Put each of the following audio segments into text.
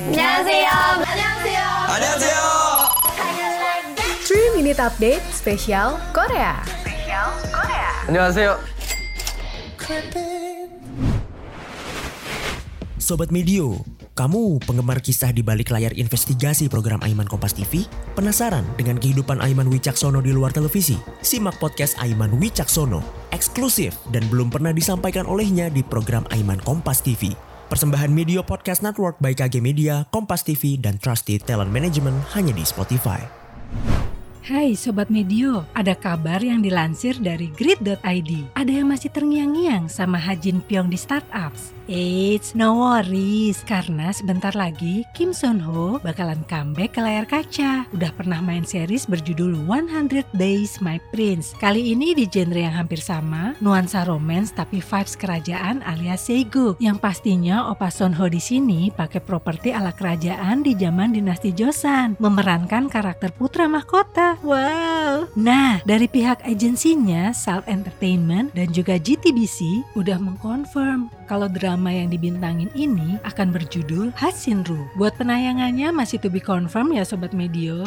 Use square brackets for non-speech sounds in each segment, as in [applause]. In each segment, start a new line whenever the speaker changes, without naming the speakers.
안녕하세요. 안녕하세요.
안녕하세요.
3 Minute Update spesial Korea.
안녕하세요.
Sobat Medio, kamu penggemar kisah di balik layar investigasi program Aiman Kompas TV? Penasaran dengan kehidupan Aiman Wicaksono di luar televisi? Simak podcast Aiman Wicaksono, eksklusif dan belum pernah disampaikan olehnya di program Aiman Kompas TV. Persembahan Media Podcast Network by KG Media, Kompas TV, dan Trusted Talent Management hanya di Spotify.
Hai Sobat Medio, ada kabar yang dilansir dari grid.id. Ada yang masih terngiang-ngiang sama Hajin Pyong di startups. Eits, no worries, karena sebentar lagi Kim Son Ho bakalan comeback ke layar kaca. Udah pernah main series berjudul 100 Days My Prince. Kali ini di genre yang hampir sama, nuansa romance tapi vibes kerajaan alias Segu. Yang pastinya Opa Son Ho di sini pakai properti ala kerajaan di zaman dinasti Joseon, memerankan karakter putra mahkota. Wow. Nah, dari pihak agensinya Salt Entertainment dan juga GTBC udah mengkonfirm kalau drama yang dibintangin ini akan berjudul Hasinru. Buat penayangannya masih to be confirm ya Sobat Medio.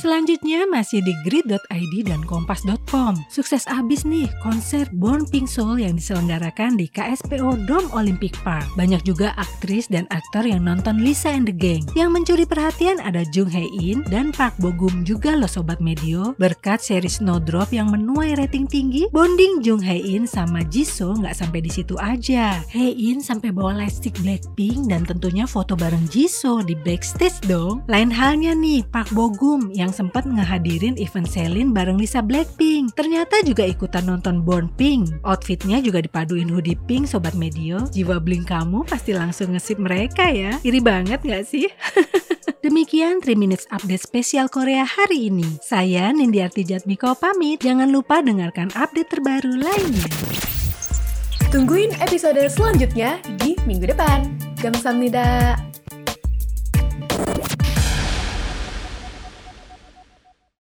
Selanjutnya masih di grid.id dan kompas.com. Sukses abis nih konser Born Pink Soul yang diselenggarakan di KSPO Dome Olympic Park. Banyak juga aktris dan aktor yang nonton Lisa and the Gang. Yang mencuri perhatian ada Jung Hae In dan Park Bo Gum juga loh Sobat Medio. Berkat seri Snowdrop yang menuai rating tinggi, bonding Jung Hae In sama Jisoo nggak sampai di situ aja. Hae In sampai bawa lightstick Blackpink dan tentunya foto bareng Jisoo di backstage dong. Lain halnya nih Park Bo Gum yang sempat ngehadirin event Celine bareng Lisa Blackpink. Ternyata juga ikutan nonton Born Pink. Outfitnya juga dipaduin hoodie pink Sobat Medio. Jiwa bling kamu pasti langsung ngesip mereka ya. Iri banget gak sih? [laughs] Demikian 3 Minutes Update spesial Korea hari ini. Saya Nindi Jatmiko pamit. Jangan lupa dengarkan update terbaru lainnya.
Tungguin episode selanjutnya di minggu depan. Gamsamnida.